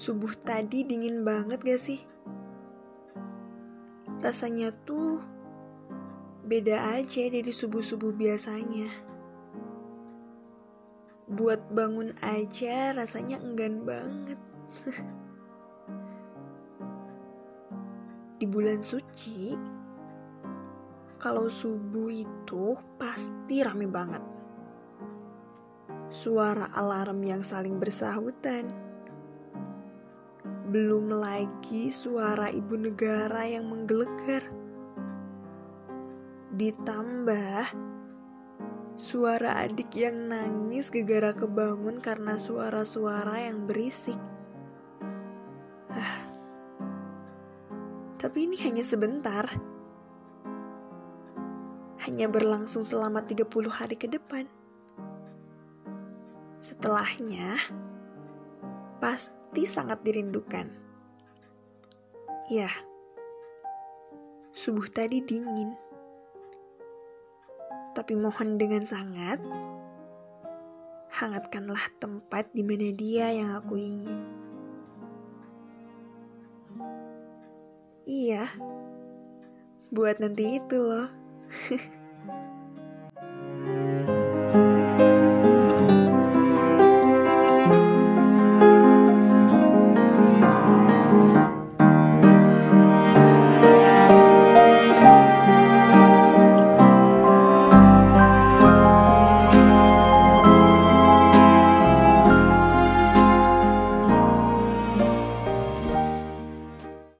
Subuh tadi dingin banget gak sih? Rasanya tuh beda aja dari subuh-subuh biasanya. Buat bangun aja rasanya enggan banget. Di bulan suci, kalau subuh itu pasti rame banget. Suara alarm yang saling bersahutan belum lagi suara ibu negara yang menggelegar. Ditambah suara adik yang nangis gegara kebangun karena suara-suara yang berisik. Ah. Tapi ini hanya sebentar. Hanya berlangsung selama 30 hari ke depan. Setelahnya, pasti pasti sangat dirindukan. Ya, subuh tadi dingin. Tapi mohon dengan sangat, hangatkanlah tempat di mana dia yang aku ingin. Iya, buat nanti itu loh.